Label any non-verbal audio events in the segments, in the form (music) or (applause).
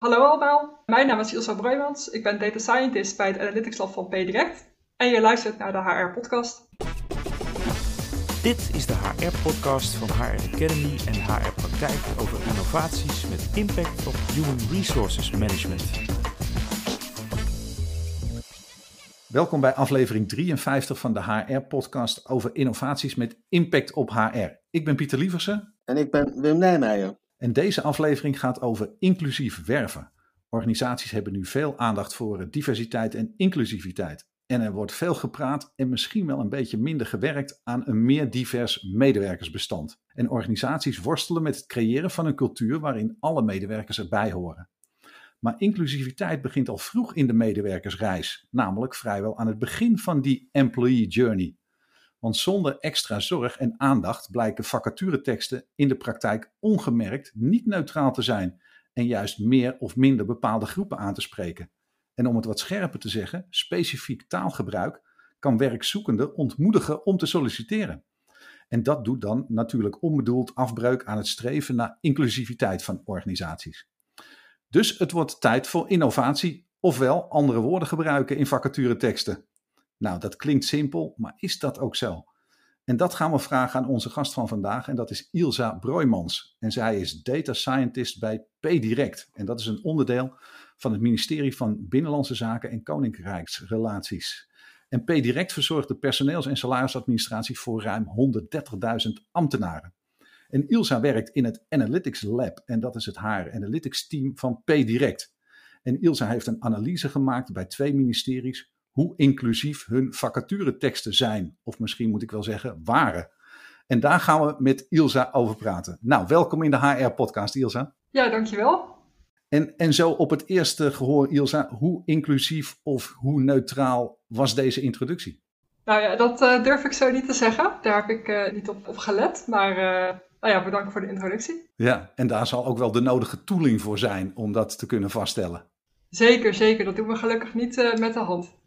Hallo allemaal, mijn naam is Ilsa Breumans. Ik ben Data Scientist bij het Analytics Lab van PDirect. En je luistert naar de HR-podcast. Dit is de HR-podcast van HR Academy en HR Praktijk over innovaties met impact op Human Resources Management. Welkom bij aflevering 53 van de HR-podcast over innovaties met impact op HR. Ik ben Pieter Lieversen. En ik ben Wim Nijmeijer. En deze aflevering gaat over inclusief werven. Organisaties hebben nu veel aandacht voor diversiteit en inclusiviteit. En er wordt veel gepraat en misschien wel een beetje minder gewerkt aan een meer divers medewerkersbestand. En organisaties worstelen met het creëren van een cultuur waarin alle medewerkers erbij horen. Maar inclusiviteit begint al vroeg in de medewerkersreis, namelijk vrijwel aan het begin van die employee journey. Want zonder extra zorg en aandacht blijken vacatureteksten in de praktijk ongemerkt niet neutraal te zijn en juist meer of minder bepaalde groepen aan te spreken. En om het wat scherper te zeggen, specifiek taalgebruik kan werkzoekenden ontmoedigen om te solliciteren. En dat doet dan natuurlijk onbedoeld afbreuk aan het streven naar inclusiviteit van organisaties. Dus het wordt tijd voor innovatie, ofwel andere woorden gebruiken in vacatureteksten. Nou, dat klinkt simpel, maar is dat ook zo? En dat gaan we vragen aan onze gast van vandaag en dat is Ilsa Broijmans. En zij is data scientist bij PDirect. En dat is een onderdeel van het ministerie van Binnenlandse Zaken en Koninkrijksrelaties. En PDirect verzorgt de personeels- en salarisadministratie voor ruim 130.000 ambtenaren. En Ilsa werkt in het Analytics Lab en dat is het haar Analytics team van PDirect. En Ilsa heeft een analyse gemaakt bij twee ministeries hoe inclusief hun vacatureteksten zijn. Of misschien moet ik wel zeggen, waren. En daar gaan we met Ilsa over praten. Nou, welkom in de HR-podcast, Ilsa. Ja, dankjewel. En, en zo op het eerste gehoor, Ilsa, hoe inclusief of hoe neutraal was deze introductie? Nou ja, dat uh, durf ik zo niet te zeggen. Daar heb ik uh, niet op, op, gelet. Maar uh, nou ja, bedankt voor de introductie. Ja, en daar zal ook wel de nodige tooling voor zijn om dat te kunnen vaststellen. Zeker, zeker. Dat doen we gelukkig niet met de hand.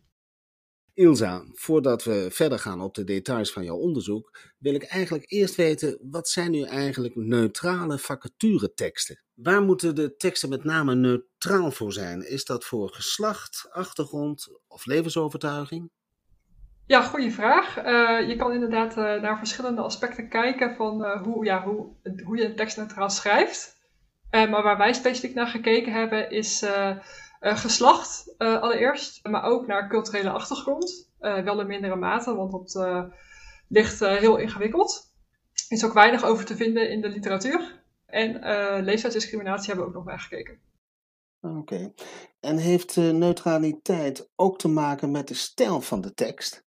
Ilza, voordat we verder gaan op de details van jouw onderzoek, wil ik eigenlijk eerst weten, wat zijn nu eigenlijk neutrale vacatureteksten? Waar moeten de teksten met name neutraal voor zijn? Is dat voor geslacht, achtergrond of levensovertuiging? Ja, goede vraag. Uh, je kan inderdaad uh, naar verschillende aspecten kijken van uh, hoe, ja, hoe, hoe je een tekst neutraal schrijft. maar waar wij specifiek naar gekeken hebben is geslacht uh, allereerst, maar ook naar culturele achtergrond. Uh, wel in mindere mate, want dat ligt heel ingewikkeld. Er is ook weinig over te vinden in de literatuur. En leeftijdsdiscriminatie hebben we ook nog bij gekeken. Oké. Okay. En heeft neutraliteit ook te maken met de stijl van de tekst?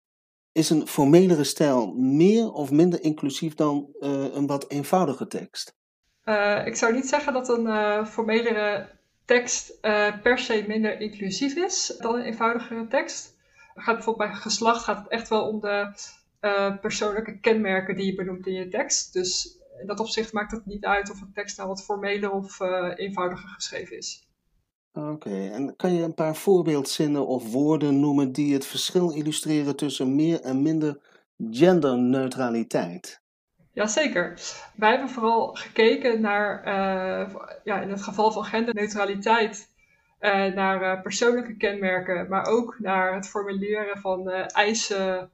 Is een formelere stijl meer of minder inclusief dan een wat eenvoudige tekst? ik zou niet zeggen dat een formelere tekst uh, per se minder inclusief is dan een eenvoudigere tekst. Gaat bijvoorbeeld bij geslacht gaat het echt wel om de uh, persoonlijke kenmerken die je benoemt in je tekst. Dus in dat opzicht maakt het niet uit of een tekst nou wat formeler of uh, eenvoudiger geschreven is. Oké, en kan je een paar voorbeeldzinnen of woorden noemen die het verschil illustreren tussen meer en minder genderneutraliteit? Jazeker. Wij hebben vooral gekeken naar, uh, ja, in het geval van genderneutraliteit, uh, naar uh, persoonlijke kenmerken, maar ook naar het formuleren van eisen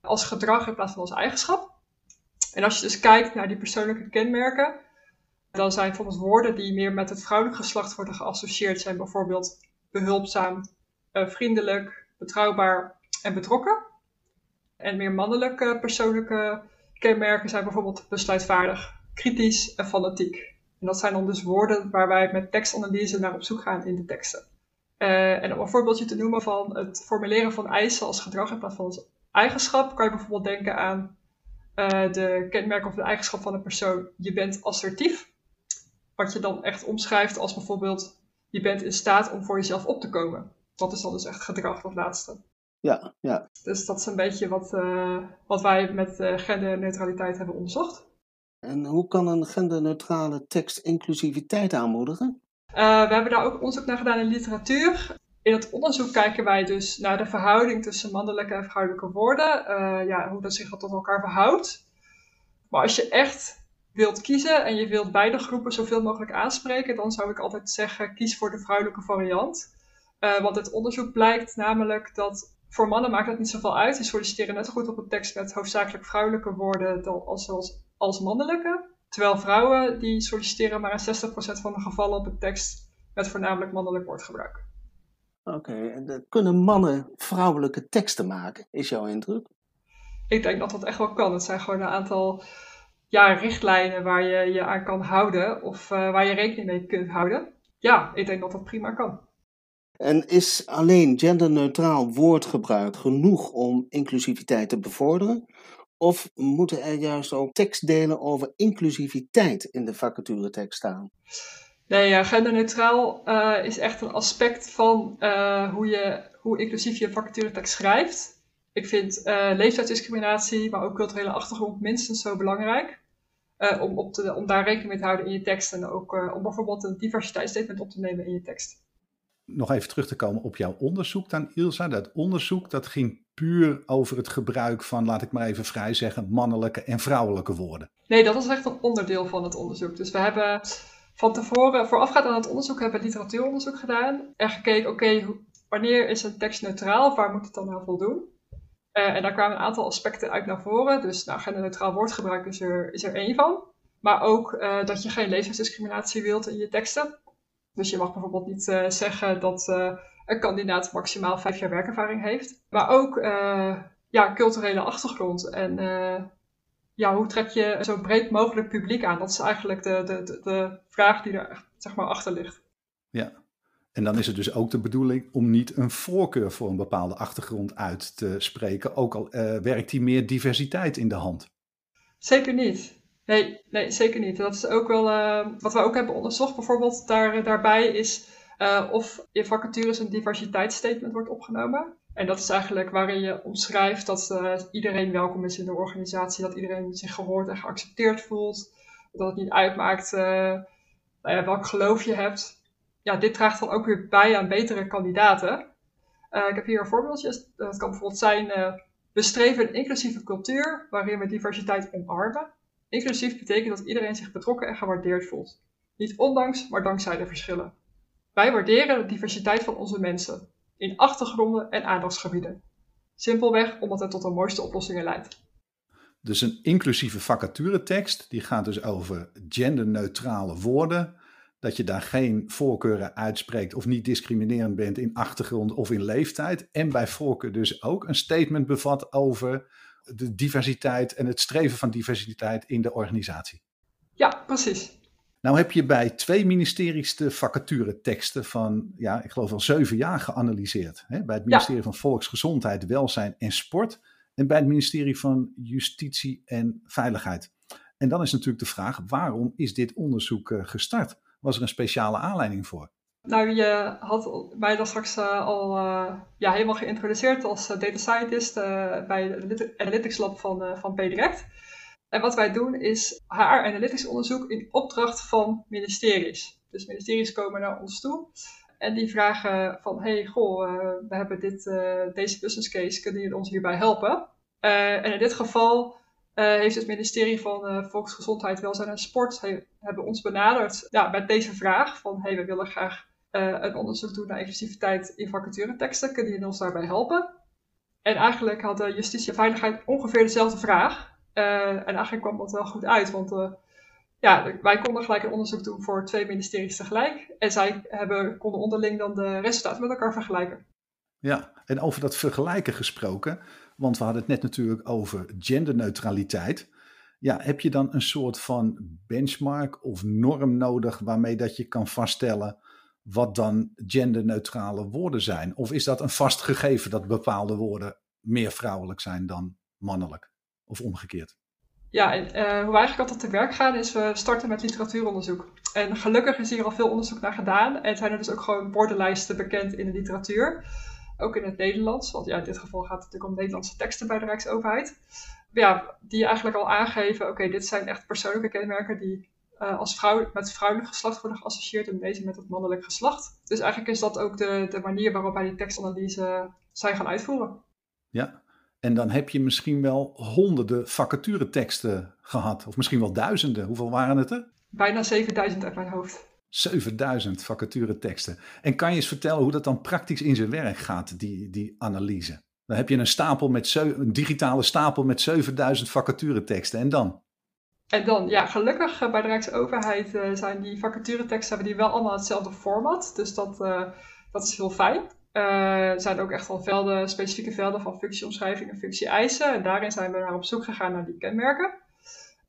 als gedrag in plaats van als eigenschap. En als je dus kijkt naar die persoonlijke kenmerken, dan zijn bijvoorbeeld woorden die meer met het vrouwelijk geslacht worden geassocieerd, zijn bijvoorbeeld behulpzaam, vriendelijk, betrouwbaar en betrokken. En meer mannelijke persoonlijke kenmerken zijn bijvoorbeeld besluitvaardig, kritisch en fanatiek. En dat zijn dan dus woorden waar wij met tekstanalyse naar op zoek gaan in de teksten. Uh, en om een voorbeeldje te noemen van het formuleren van eisen als gedrag in plaats van als eigenschap, kan je bijvoorbeeld denken aan uh, de kenmerk of de eigenschap van een persoon. Je bent assertief. Wat je dan echt omschrijft als bijvoorbeeld je bent in staat om voor jezelf op te komen. Dat is dan dus echt gedrag, dat laatste. Ja, ja. Dus dat is een beetje wat, uh, wat wij met uh, genderneutraliteit hebben onderzocht. En hoe kan een genderneutrale tekst inclusiviteit aanmoedigen? Uh, we hebben daar ook onderzoek naar gedaan in literatuur. In het onderzoek kijken wij dus naar de verhouding tussen mannelijke en vrouwelijke woorden. ja, hoe dat zich tot elkaar verhoudt. Maar als je echt wilt kiezen en je wilt beide groepen zoveel mogelijk aanspreken, dan zou ik altijd zeggen: kies voor de vrouwelijke variant. Uh, want het onderzoek blijkt namelijk dat voor mannen maakt het niet zoveel uit. Die solliciteren net zo goed op een tekst met hoofdzakelijk vrouwelijke woorden dan als, als, als mannelijke. Terwijl vrouwen die solliciteren maar in 60% van de gevallen op een tekst met voornamelijk mannelijk woordgebruik. Oké, en kunnen mannen vrouwelijke teksten maken, is jouw indruk? Ik denk dat dat echt wel kan. Het zijn gewoon een aantal ja, richtlijnen waar je je aan kan houden of uh, waar je rekening mee kunt houden. Ja, ik denk dat dat prima kan. En is alleen genderneutraal woordgebruik genoeg om inclusiviteit te bevorderen? Of moeten er juist ook tekstdelen over inclusiviteit in de vacaturetekst staan? Nee, genderneutraal uh, is echt een aspect van uh, hoe, je, hoe inclusief je vacaturetekst schrijft. Ik vind uh, leeftijdsdiscriminatie, maar ook culturele achtergrond minstens zo belangrijk. om, op te, om daar rekening mee te houden in je tekst en ook om bijvoorbeeld een diversiteitsstatement op te nemen in je tekst nog even terug te komen op jouw onderzoek dan, Ilsa. Dat onderzoek dat ging puur over het gebruik van, laat ik maar even vrij zeggen, mannelijke en vrouwelijke woorden. Nee, dat was echt een onderdeel van het onderzoek. Dus we hebben van tevoren, voorafgaand aan het onderzoek, hebben we literatuuronderzoek gedaan. En gekeken, oké, wanneer is een tekst neutraal? Waar moet het dan nou voldoen? Uh, en daar kwamen een aantal aspecten uit naar voren. Dus nou, genderneutraal woordgebruik is er, is er één van. Maar ook uh, dat je geen leeftijdsdiscriminatie wilt in je teksten. Dus je mag bijvoorbeeld niet uh, zeggen dat uh, een kandidaat maximaal vijf jaar werkervaring heeft. Maar ook uh, ja, culturele achtergrond. En ja, hoe trek je zo breed mogelijk publiek aan? Dat is eigenlijk de, de, de, de vraag die er zeg maar, achter ligt. Ja, en dan is het dus ook de bedoeling om niet een voorkeur voor een bepaalde achtergrond uit te spreken. Ook al werkt die meer diversiteit in de hand. Zeker niet. Nee, nee, zeker niet. Dat is ook wel uh, wat we ook hebben onderzocht. Bijvoorbeeld daar, daarbij is uh, of in vacatures een diversiteitsstatement wordt opgenomen. En dat is eigenlijk waarin je omschrijft dat iedereen welkom is in de organisatie, dat iedereen zich gehoord en geaccepteerd voelt, dat het niet uitmaakt nou welk geloof je hebt. Ja, dit draagt dan ook weer bij aan betere kandidaten. ik heb hier een voorbeeldje. Dat kan bijvoorbeeld zijn, we streven een inclusieve cultuur waarin we diversiteit omarmen. Inclusief betekent dat iedereen zich betrokken en gewaardeerd voelt. Niet ondanks, maar dankzij de verschillen. Wij waarderen de diversiteit van onze mensen, in achtergronden en aandachtsgebieden. Simpelweg omdat het tot de mooiste oplossingen leidt. Dus een inclusieve vacaturetekst, die gaat dus over genderneutrale woorden. Dat je daar geen voorkeuren uitspreekt of niet discriminerend bent in achtergrond of in leeftijd. En bij voorkeur dus ook een statement bevat over de diversiteit en het streven van diversiteit in de organisatie. Ja, precies. Nou heb je bij twee ministeries de vacatureteksten van, ja, ik geloof al zeven jaar geanalyseerd. Hè? Bij het ministerie van Volksgezondheid, Welzijn en Sport en bij het ministerie van Justitie en Veiligheid. En dan is natuurlijk de vraag, waarom is dit onderzoek eh, gestart? Was er een speciale aanleiding voor? Nou, je had mij dan straks uh, al uh, ja, helemaal geïntroduceerd als uh, data scientist bij het Analytics Lab van, van PDirect. En wat wij doen is HR Analytics onderzoek in opdracht van ministeries. Dus ministeries komen naar ons toe en die vragen van, hey, goh, we hebben dit, deze business case, kunnen jullie ons hierbij helpen? en in dit geval heeft het ministerie van Volksgezondheid, Welzijn en Sport hebben ons benaderd ja, met deze vraag van, hey, we willen graag uh, een onderzoek doen naar inclusiviteit in vacatureteksten. Kunnen jullie ons daarbij helpen? En eigenlijk hadden justitie en veiligheid ongeveer dezelfde vraag. En eigenlijk kwam dat wel goed uit, want ja, wij konden gelijk een onderzoek doen voor twee ministeries tegelijk. En zij hebben, konden onderling dan de resultaten met elkaar vergelijken. Ja, en over dat vergelijken gesproken, want we hadden het net natuurlijk over genderneutraliteit. Ja, heb je dan een soort van benchmark of norm nodig waarmee dat je kan vaststellen wat dan genderneutrale woorden zijn? Of is dat een vast gegeven dat bepaalde woorden meer vrouwelijk zijn dan mannelijk? Of omgekeerd? Ja, uh, hoe we eigenlijk altijd te werk gaan is we starten met literatuuronderzoek. En gelukkig is hier al veel onderzoek naar gedaan. En zijn er dus ook gewoon woordenlijsten bekend in de literatuur. Ook in het Nederlands, want ja, in dit geval gaat het natuurlijk om Nederlandse teksten bij de Rijksoverheid. Ja, die eigenlijk al aangeven, oké, dit zijn echt persoonlijke kenmerken die uh, als vrouw, met vrouwelijk geslacht worden geassocieerd en deze met het mannelijk geslacht. Dus eigenlijk is dat ook de, de manier waarop wij die tekstanalyse zijn gaan uitvoeren. Ja, En dan heb je misschien wel honderden vacatureteksten gehad. Of misschien wel duizenden. Hoeveel waren het er? Bijna 7000 uit mijn hoofd. 7000 vacatureteksten. En kan je eens vertellen hoe dat dan praktisch in zijn werk gaat, die, die analyse? Dan heb je een, stapel met een digitale stapel met 7000 vacatureteksten. En dan? En dan, ja, gelukkig eh, bij de Rijksoverheid uh, zijn die vacatureteksten hebben die wel allemaal hetzelfde format. Dus dat, uh, dat is heel fijn. er zijn ook echt wel velden, specifieke velden van functieomschrijving en functie-eisen. En daarin zijn we naar op zoek gegaan naar die kenmerken.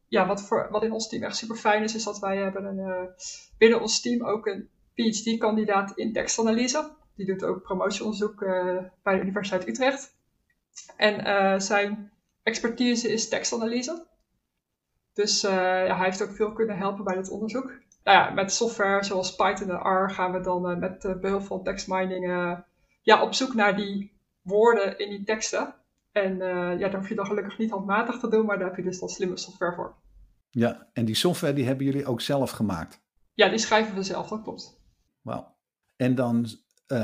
Ja, wat, voor, wat in ons team echt super fijn is, is dat wij hebben een, binnen ons team ook een PhD-kandidaat in tekstanalyse. Die doet ook promotieonderzoek bij de Universiteit Utrecht. En zijn expertise is tekstanalyse. Dus ja, hij heeft ook veel kunnen helpen bij dit onderzoek. Nou ja, met software zoals Python en R gaan we dan met behulp van tekstmining ja, op zoek naar die woorden in die teksten. En ja, daar hoef je dan gelukkig niet handmatig te doen, maar daar heb je dus dan slimme software voor. Ja, en die software die hebben jullie ook zelf gemaakt? Ja, die schrijven we zelf, dat klopt. Wauw. En dan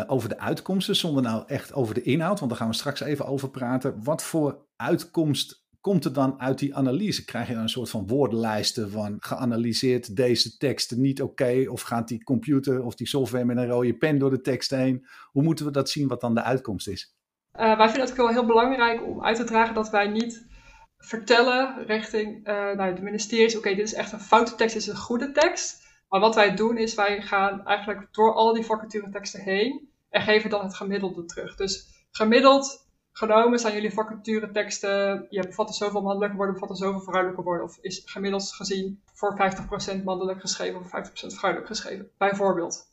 over de uitkomsten, zonder nou echt over de inhoud, want daar gaan we straks even over praten. Wat voor uitkomst komt er dan uit die analyse? Krijg je dan een soort van woordenlijsten van geanalyseerd deze teksten niet oké? of gaat die computer of die software met een rode pen door de tekst heen? Hoe moeten we dat zien wat dan de uitkomst is? Uh, wij vinden het wel heel belangrijk om uit te dragen dat wij niet vertellen richting uh, nou, de ministeries: oké, dit is echt een foute tekst, dit is een goede tekst. Maar wat wij doen is, wij gaan eigenlijk door al die vacatureteksten heen en geven dan het gemiddelde terug. Dus gemiddeld genomen zijn jullie vacatureteksten, je bevatten zoveel mannelijke woorden, bevatten zoveel vrouwelijke woorden, of is gemiddeld gezien voor 50% mannelijk geschreven of 50% vrouwelijk geschreven, bijvoorbeeld.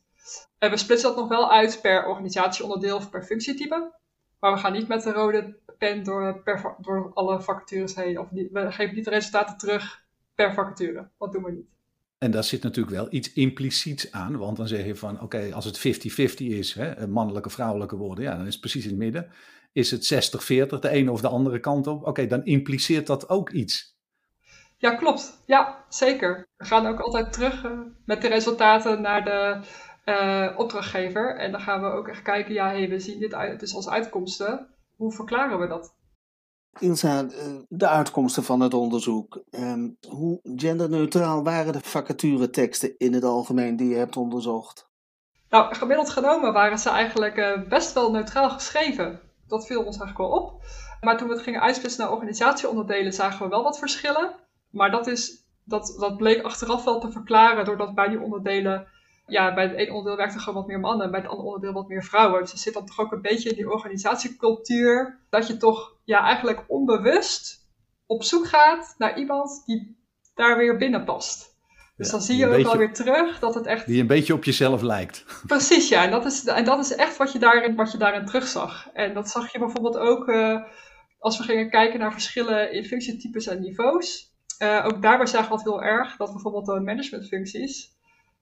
We splitsen dat nog wel uit per organisatieonderdeel of per functietype, maar we gaan niet met de rode pen door, per, door alle vacatures heen, of we geven niet de resultaten terug per vacature. Dat doen we niet. En daar zit natuurlijk wel iets impliciets aan, want dan zeg je van oké, als het 50-50 is, hè, mannelijke, vrouwelijke woorden, ja, dan is het precies in het midden. Is het 60-40, de ene of de andere kant op? Oké, dan impliceert dat ook iets. Ja, klopt. Ja, zeker. We gaan ook altijd terug uh, met de resultaten naar de uh, opdrachtgever. En dan gaan we ook echt kijken, ja, hey, we zien dit uit, dus als uitkomsten. Hoe verklaren we dat? Ilsa, eh, de uitkomsten van het onderzoek. Ehm, hoe genderneutraal waren de vacatureteksten in het algemeen die je hebt onderzocht? Nou, gemiddeld genomen waren ze eigenlijk best wel neutraal geschreven dat viel ons eigenlijk wel op. Maar toen we het gingen uitsplitsen naar organisatieonderdelen, zagen we wel wat verschillen. Maar dat, is, dat, dat bleek achteraf wel te verklaren doordat bij die onderdelen, ja, bij het ene onderdeel werkten gewoon wat meer mannen, en bij het andere onderdeel wat meer vrouwen. Dus er zit dan toch ook een beetje in die organisatiecultuur, dat je toch ja, eigenlijk onbewust op zoek gaat naar iemand die daar weer binnen past. Dus dan zie je ook beetje, alweer terug dat het echt... Die een beetje op jezelf lijkt. (laughs) Precies, ja. En dat is, en dat is echt wat je, daarin, wat je daarin terugzag. En dat zag je bijvoorbeeld ook uh, als we gingen kijken naar verschillen in functietypes en niveaus. Uh, ook daarbij zagen we wat heel erg, dat bijvoorbeeld de managementfuncties,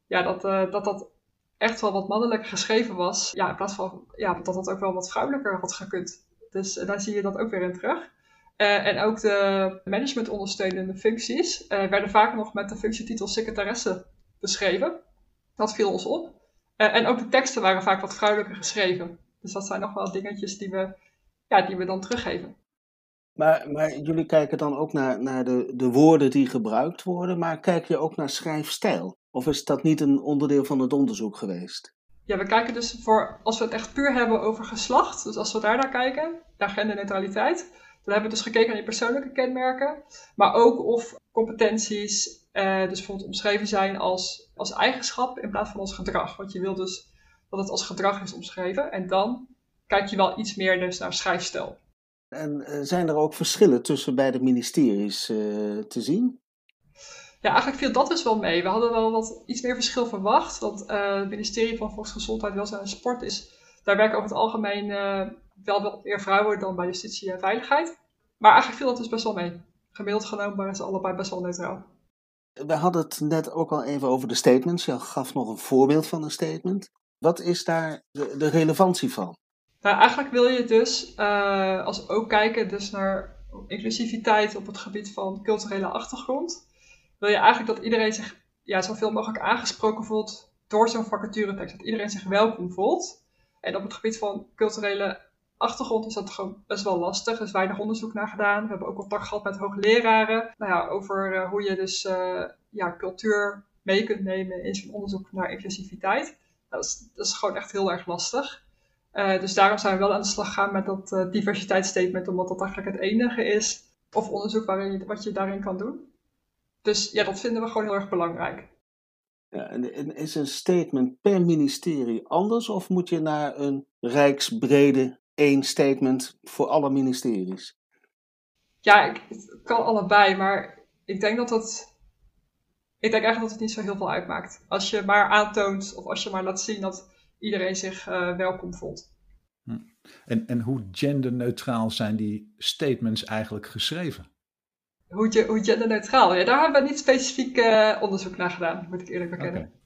ja, dat, uh, dat dat echt wel wat mannelijker geschreven was. Ja, in plaats van ja, dat dat ook wel wat vrouwelijker had gekund. Dus daar zie je dat ook weer in terug. Uh, en ook de managementondersteunende functies uh, werden vaak nog met de functietitel secretaresse beschreven. Dat viel ons op. En ook de teksten waren vaak wat vrouwelijker geschreven. Dus dat zijn nog wel dingetjes die we, ja, die we dan teruggeven. Maar, maar jullie kijken dan ook naar, naar de, de woorden die gebruikt worden, maar kijk je ook naar schrijfstijl? Of is dat niet een onderdeel van het onderzoek geweest? Ja, we kijken dus voor, als we het echt puur hebben over geslacht, dus als we daar naar kijken, naar genderneutraliteit, dan hebben we dus gekeken naar die persoonlijke kenmerken, maar ook of competenties eh, dus bijvoorbeeld omschreven zijn als, als eigenschap in plaats van als gedrag. Want je wil dus dat het als gedrag is omschreven. En dan kijk je wel iets meer dus naar schrijfstijl. En uh, zijn er ook verschillen tussen beide ministeries uh, te zien? Ja, eigenlijk viel dat dus wel mee. We hadden wel wat iets meer verschil verwacht. Want het ministerie van Volksgezondheid, Welzijn en Sport is, daar werken over het algemeen wel wat meer vrouwen dan bij justitie en veiligheid. Maar eigenlijk viel dat dus best wel mee. Gemiddeld genomen waren ze allebei best wel neutraal. We hadden het net ook al even over de statements. Je gaf nog een voorbeeld van een statement. Wat is daar de, de relevantie van? Nou, eigenlijk wil je dus, uh, als ook kijken dus naar inclusiviteit op het gebied van culturele achtergrond, wil je eigenlijk dat iedereen zich ja, zoveel mogelijk aangesproken voelt door zo'n vacaturetekst. Dat iedereen zich welkom voelt. En op het gebied van culturele achtergrond is dat gewoon best wel lastig. Er is weinig onderzoek naar gedaan. We hebben ook contact gehad met hoogleraren. Nou ja, over uh, hoe je dus uh, ja, cultuur mee kunt nemen in zo'n onderzoek naar inclusiviteit. Dat is, dat is gewoon echt heel erg lastig. Uh, dus daarom zijn we wel aan de slag gegaan met dat diversiteitsstatement, omdat dat eigenlijk het enige is, of onderzoek waarin je, wat je daarin kan doen. Dus ja, dat vinden we gewoon heel erg belangrijk. Ja, en is een statement per ministerie anders of moet je naar een rijksbrede één statement voor alle ministeries? Ja, ik, het kan allebei, maar ik denk dat het. Ik denk eigenlijk dat het niet zo heel veel uitmaakt. Als je maar aantoont of als je maar laat zien dat iedereen zich uh, welkom voelt. Hm. En, en hoe genderneutraal zijn die statements eigenlijk geschreven? Hoe, hoe genderneutraal? Ja, daar hebben we niet specifiek uh, onderzoek naar gedaan, moet ik eerlijk bekennen. Okay.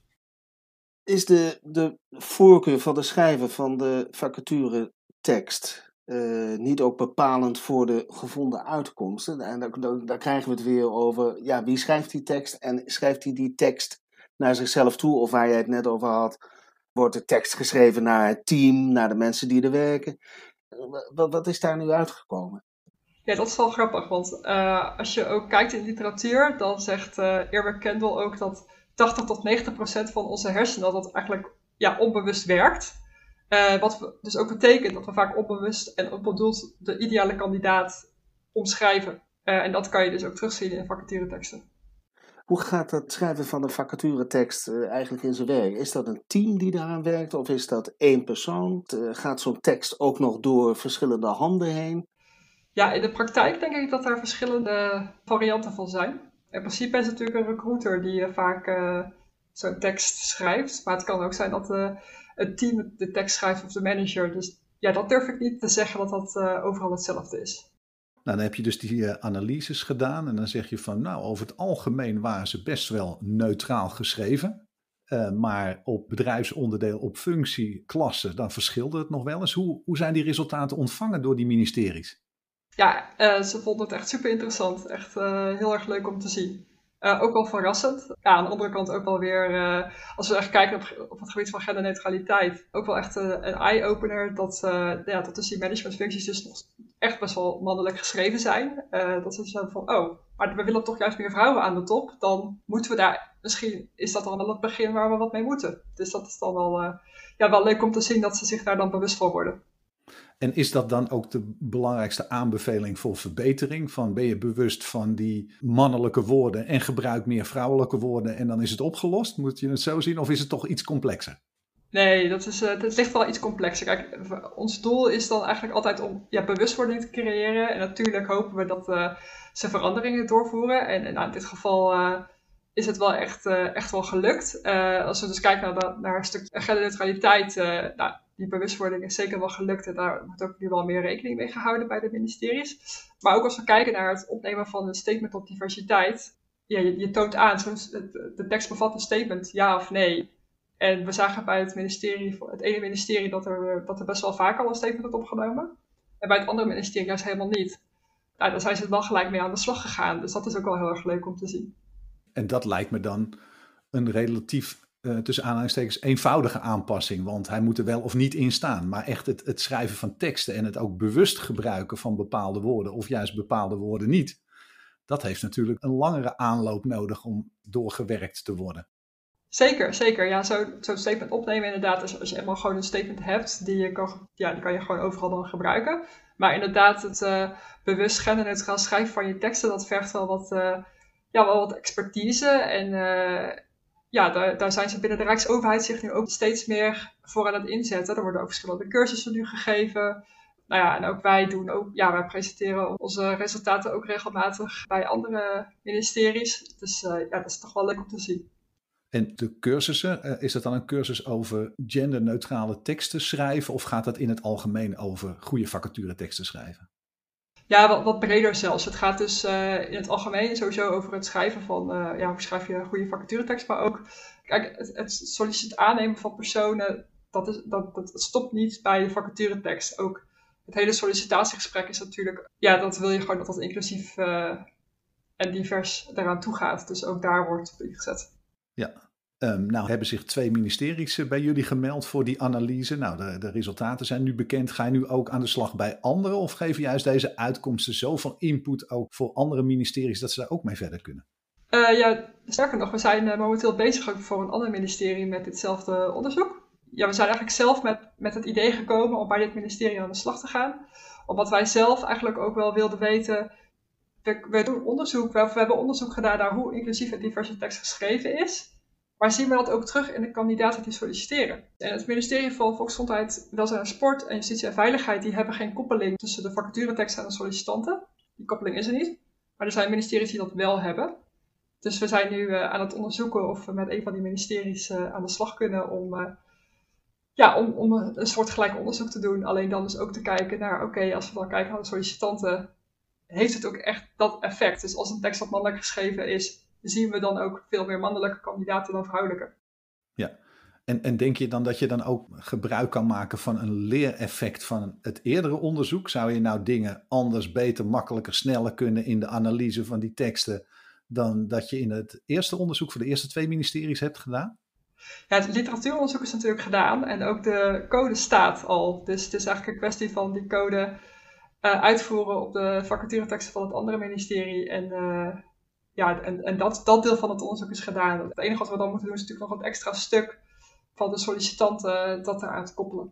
Is de, de voorkeur van de schrijver van de vacature tekst uh, niet ook bepalend voor de gevonden uitkomsten? En dan, krijgen we het weer over, ja, wie schrijft die tekst en schrijft hij die, die tekst naar zichzelf toe? Of waar jij het net over had, wordt de tekst geschreven naar het team, naar de mensen die er werken? Wat, wat is daar nu uitgekomen? Ja, dat is wel grappig, want uh, als je ook kijkt in literatuur, dan zegt uh, Irwin Kendall ook dat 80 tot 90 procent van onze hersenen dat eigenlijk ja, onbewust werkt. Uh, wat dus ook betekent dat we vaak onbewust en onbedoeld de ideale kandidaat omschrijven. en dat kan je dus ook terugzien in vacatureteksten. Hoe gaat het schrijven van een vacaturetekst eigenlijk in zijn werk? Is dat een team die daaraan werkt of is dat één persoon? gaat zo'n tekst ook nog door verschillende handen heen? Ja, in de praktijk denk ik dat er verschillende varianten van zijn. In principe is het natuurlijk een recruiter die uh, vaak zo'n tekst schrijft. Maar het kan ook zijn dat uh, het team de tekst schrijft of de manager. Dus ja, dat durf ik niet te zeggen dat dat overal hetzelfde is. Nou, dan heb je dus die analyses gedaan en dan zeg je van, nou, over het algemeen waren ze best wel neutraal geschreven. maar op bedrijfsonderdeel, op functie, klasse, dan verschilde het nog wel eens. Hoe, hoe zijn die resultaten ontvangen door die ministeries? ja, uh, ze vonden het echt super interessant. Echt heel erg leuk om te zien. Ook wel verrassend. Ja, aan de andere kant ook wel weer, als we echt kijken op, op het gebied van genderneutraliteit, ook wel echt een eye-opener dat, ja, dat dus die managementfuncties dus nog echt best wel mannelijk geschreven zijn. dat ze zo van, oh, maar we willen toch juist meer vrouwen aan de top. Dan moeten we daar, misschien is dat dan wel het begin waar we wat mee moeten. Dus dat is dan wel, ja, wel leuk om te zien dat ze zich daar dan bewust van worden. En is dat dan ook de belangrijkste aanbeveling voor verbetering? Van ben je bewust van die mannelijke woorden en gebruik meer vrouwelijke woorden en dan is het opgelost? Moet je het zo zien of is het toch iets complexer? Nee, dat is, uh, het ligt wel iets complexer. Kijk, ons doel is dan eigenlijk altijd om ja, bewustwording te creëren. En natuurlijk hopen we dat uh, ze veranderingen doorvoeren. En, nou, in dit geval uh, is het wel echt, echt wel gelukt. als we dus kijken naar, naar een stuk genderneutraliteit, nou, die bewustwording is zeker wel gelukt en daar wordt ook nu wel meer rekening mee gehouden bij de ministeries. Maar ook als we kijken naar het opnemen van een statement op diversiteit, ja, je, je toont aan, de tekst bevat een statement, ja of nee. En we zagen bij het ministerie, het ene ministerie, dat er, er best wel vaak al een statement werd opgenomen. En bij het andere ministerie juist helemaal niet. Nou, daar zijn ze wel gelijk mee aan de slag gegaan. Dus dat is ook wel heel erg leuk om te zien. En dat lijkt me dan een relatief uh, tussen aanhalingstekens eenvoudige aanpassing. Want hij moet er wel of niet in staan. Maar echt het, het schrijven van teksten en het ook bewust gebruiken van bepaalde woorden. Of juist bepaalde woorden niet. Dat heeft natuurlijk een langere aanloop nodig om doorgewerkt te worden. Zeker, zeker. Ja, zo'n zo statement opnemen inderdaad. Als je eenmaal gewoon een statement hebt, die, je kan, ja, die kan je gewoon overal dan gebruiken. Maar inderdaad, het uh, bewust genderneutraal schrijven van je teksten, dat vergt wel wat, uh, ja, wel wat expertise. En ja, daar, daar zijn ze binnen de Rijksoverheid zich nu ook steeds meer voor aan het inzetten. Er worden ook verschillende cursussen nu gegeven. Nou ja, en ook wij doen ook, ja, wij presenteren onze resultaten ook regelmatig bij andere ministeries. Dus ja, dat is toch wel leuk om te zien. En de cursussen, uh, is dat dan een cursus over genderneutrale teksten schrijven of gaat dat in het algemeen over goede vacature teksten schrijven? Ja, wat, breder zelfs. Het gaat dus uh, in het algemeen sowieso over het schrijven van, uh, ja, hoe schrijf je een goede vacaturetekst, maar ook, kijk, het, het solliciet aannemen van personen, dat, is, dat, dat, stopt niet bij de vacaturetekst. Ook het hele sollicitatiegesprek is natuurlijk, ja, dat wil je gewoon dat dat inclusief en divers daaraan toe gaat. Dus ook daar wordt op ingezet. Ja, Um, nou hebben zich twee ministeries eh, bij jullie gemeld voor die analyse. Nou, de, de, resultaten zijn nu bekend. Ga je nu ook aan de slag bij anderen of geven juist deze uitkomsten zoveel input ook voor andere ministeries dat ze daar ook mee verder kunnen? Uh, ja, sterker nog, we zijn uh, momenteel bezig ook voor een ander ministerie met ditzelfde onderzoek. Ja, we zijn eigenlijk zelf met, met het idee gekomen om bij dit ministerie aan de slag te gaan. Omdat wij zelf eigenlijk ook wel wilden weten. We, we doen onderzoek, we, we hebben onderzoek gedaan naar hoe inclusief en diverse tekst geschreven is. Maar zien we dat ook terug in de kandidaten die solliciteren? En het ministerie van Volksgezondheid, Welzijn en Sport en Justitie en Veiligheid, die hebben geen koppeling tussen de vacaturetekst en de sollicitanten. Die koppeling is er niet. Maar er zijn ministeries die dat wel hebben. Dus we zijn nu uh, aan het onderzoeken of we met een van die ministeries uh, aan de slag kunnen om, uh, ja, om, om een soort gelijk onderzoek te doen. Alleen dan dus ook te kijken naar, oké, als we dan kijken naar de sollicitanten, heeft het ook echt dat effect? Dus als een tekst wat mannelijk geschreven is, zien we dan ook veel meer mannelijke kandidaten dan vrouwelijke. Ja, en, en denk je dan dat je dan ook gebruik kan maken van een leereffect van het eerdere onderzoek? Zou je nou dingen anders, beter, makkelijker, sneller kunnen in de analyse van die teksten dan dat je in het eerste onderzoek voor de eerste twee ministeries hebt gedaan? Ja, het literatuuronderzoek is natuurlijk gedaan en ook de code staat al. Dus het is eigenlijk een kwestie van die code uh, uitvoeren op de vacatureteksten van het andere ministerie en uh, ja, en, en dat, dat deel van het onderzoek is gedaan. Het enige wat we dan moeten doen is natuurlijk nog een extra stuk van de sollicitanten dat eraan te koppelen.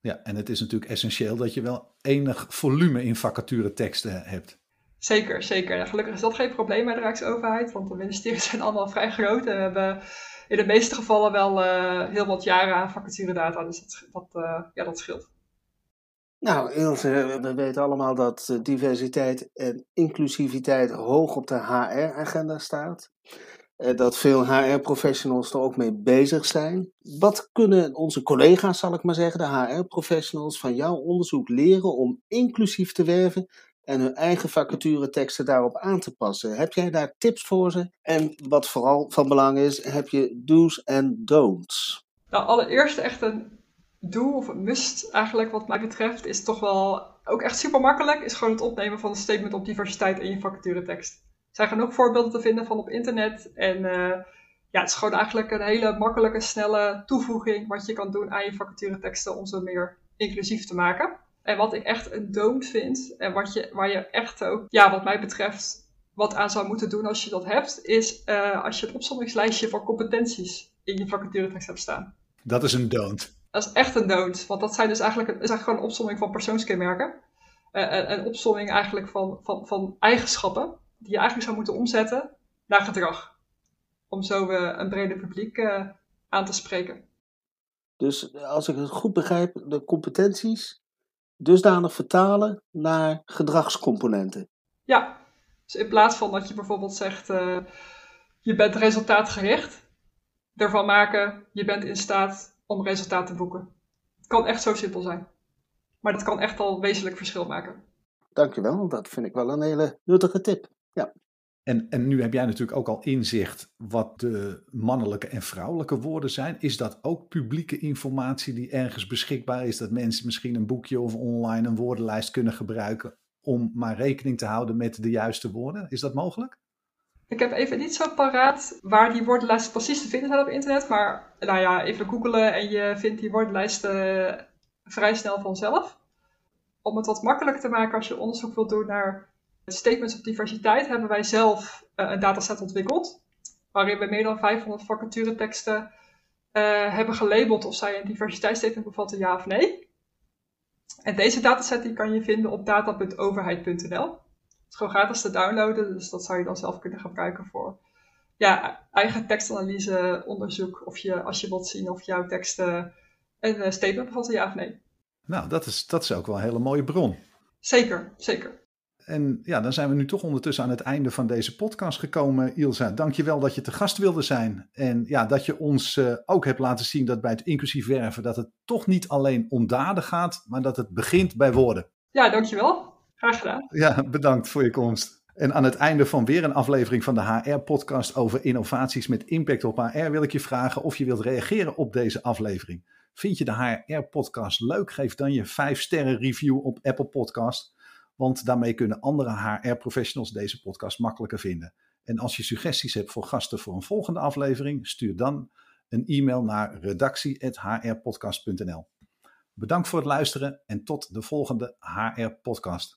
Ja, en het is natuurlijk essentieel dat je wel enig volume in vacature teksten hebt. Zeker, zeker. gelukkig is dat geen probleem bij de Rijksoverheid, want de ministeries (laughs) zijn allemaal vrij groot en we hebben in de meeste gevallen wel uh, heel wat jaren aan vacaturedata, dus dat, dat, uh, ja, dat scheelt. Nou, Ilse, we weten allemaal dat eh, diversiteit en inclusiviteit hoog op de HR-agenda staat. Dat veel HR-professionals er ook mee bezig zijn. Wat kunnen onze collega's, zal ik maar zeggen, de HR-professionals van jouw onderzoek leren om inclusief te werven en hun eigen vacatureteksten daarop aan te passen? Heb jij daar tips voor ze? En wat vooral van belang is, heb je do's en don'ts? Nou, allereerst echt een doe of een must eigenlijk wat mij betreft is toch wel ook echt super makkelijk. Is gewoon het opnemen van een statement op diversiteit in je vacaturetekst. Er zijn genoeg voorbeelden te vinden van op internet. En uh, ja, het is gewoon eigenlijk een hele makkelijke, snelle toevoeging wat je kan doen aan je vacatureteksten om ze meer inclusief te maken. En wat ik echt een don't vind, en wat je, waar je echt ook, ja, wat mij betreft, wat aan zou moeten doen als je dat hebt, is uh, als je een opzommingslijstje van competenties in je vacaturetekst hebt staan. Dat is een don't. Dat is echt een dood. Want dat zijn dus eigenlijk, een, is eigenlijk gewoon een opsomming van persoonskenmerken. Uh, een, een opsomming eigenlijk van, van, van eigenschappen die je eigenlijk zou moeten omzetten naar gedrag. Om zo uh, een breder publiek aan te spreken. Dus als ik het goed begrijp, de competenties dusdanig vertalen naar gedragscomponenten. Ja, dus in plaats van dat je bijvoorbeeld zegt, je bent resultaatgericht, ervan maken, je bent in staat om resultaat te boeken. Het kan echt zo simpel zijn. Maar dat kan echt al wezenlijk verschil maken. Dankjewel, dat vind ik wel een hele nuttige tip. Ja. En, en nu heb jij natuurlijk ook al inzicht wat de mannelijke en vrouwelijke woorden zijn. Is dat ook publieke informatie die ergens beschikbaar is? Dat mensen misschien een boekje of online een woordenlijst kunnen gebruiken om maar rekening te houden met de juiste woorden? Is dat mogelijk? Ik heb even niet zo paraat waar die woordenlijsten precies te vinden zijn op internet. Maar nou ja, even googelen en je vindt die woordenlijsten vrij snel vanzelf. Om het wat makkelijker te maken als je onderzoek wilt doen naar statements op diversiteit, hebben wij zelf uh, een dataset ontwikkeld. Waarin we meer dan 500 vacatureteksten uh, hebben gelabeld of zij een diversiteitsstatement bevatten, ja of nee. En deze dataset die kan je vinden op data.overheid.nl is gewoon gratis te downloaden, dus dat zou je dan zelf kunnen gebruiken voor ja, eigen tekstanalyse, onderzoek. Of je, als je wilt zien of jouw teksten een uh, statement bevatten, ja of nee. Nou, dat is, dat is ook wel een hele mooie bron. Zeker, zeker. En ja, dan zijn we nu toch ondertussen aan het einde van deze podcast gekomen. Ilsa, dankjewel dat je te gast wilde zijn. En ja, dat je ons uh, ook hebt laten zien dat bij het inclusief werven... dat het toch niet alleen om daden gaat, maar dat het begint bij woorden. Ja, dankjewel. Graag. Ja, bedankt voor je komst. En aan het einde van weer een aflevering van de HR-podcast over innovaties met impact op HR wil ik je vragen of je wilt reageren op deze aflevering. Vind je de HR-podcast leuk? Geef dan je 5 sterren review op Apple Podcast, want daarmee kunnen andere HR-professionals deze podcast makkelijker vinden. En als je suggesties hebt voor gasten voor een volgende aflevering, stuur dan een e-mail naar redactie.hrpodcast.nl. Bedankt voor het luisteren en tot de volgende HR-podcast.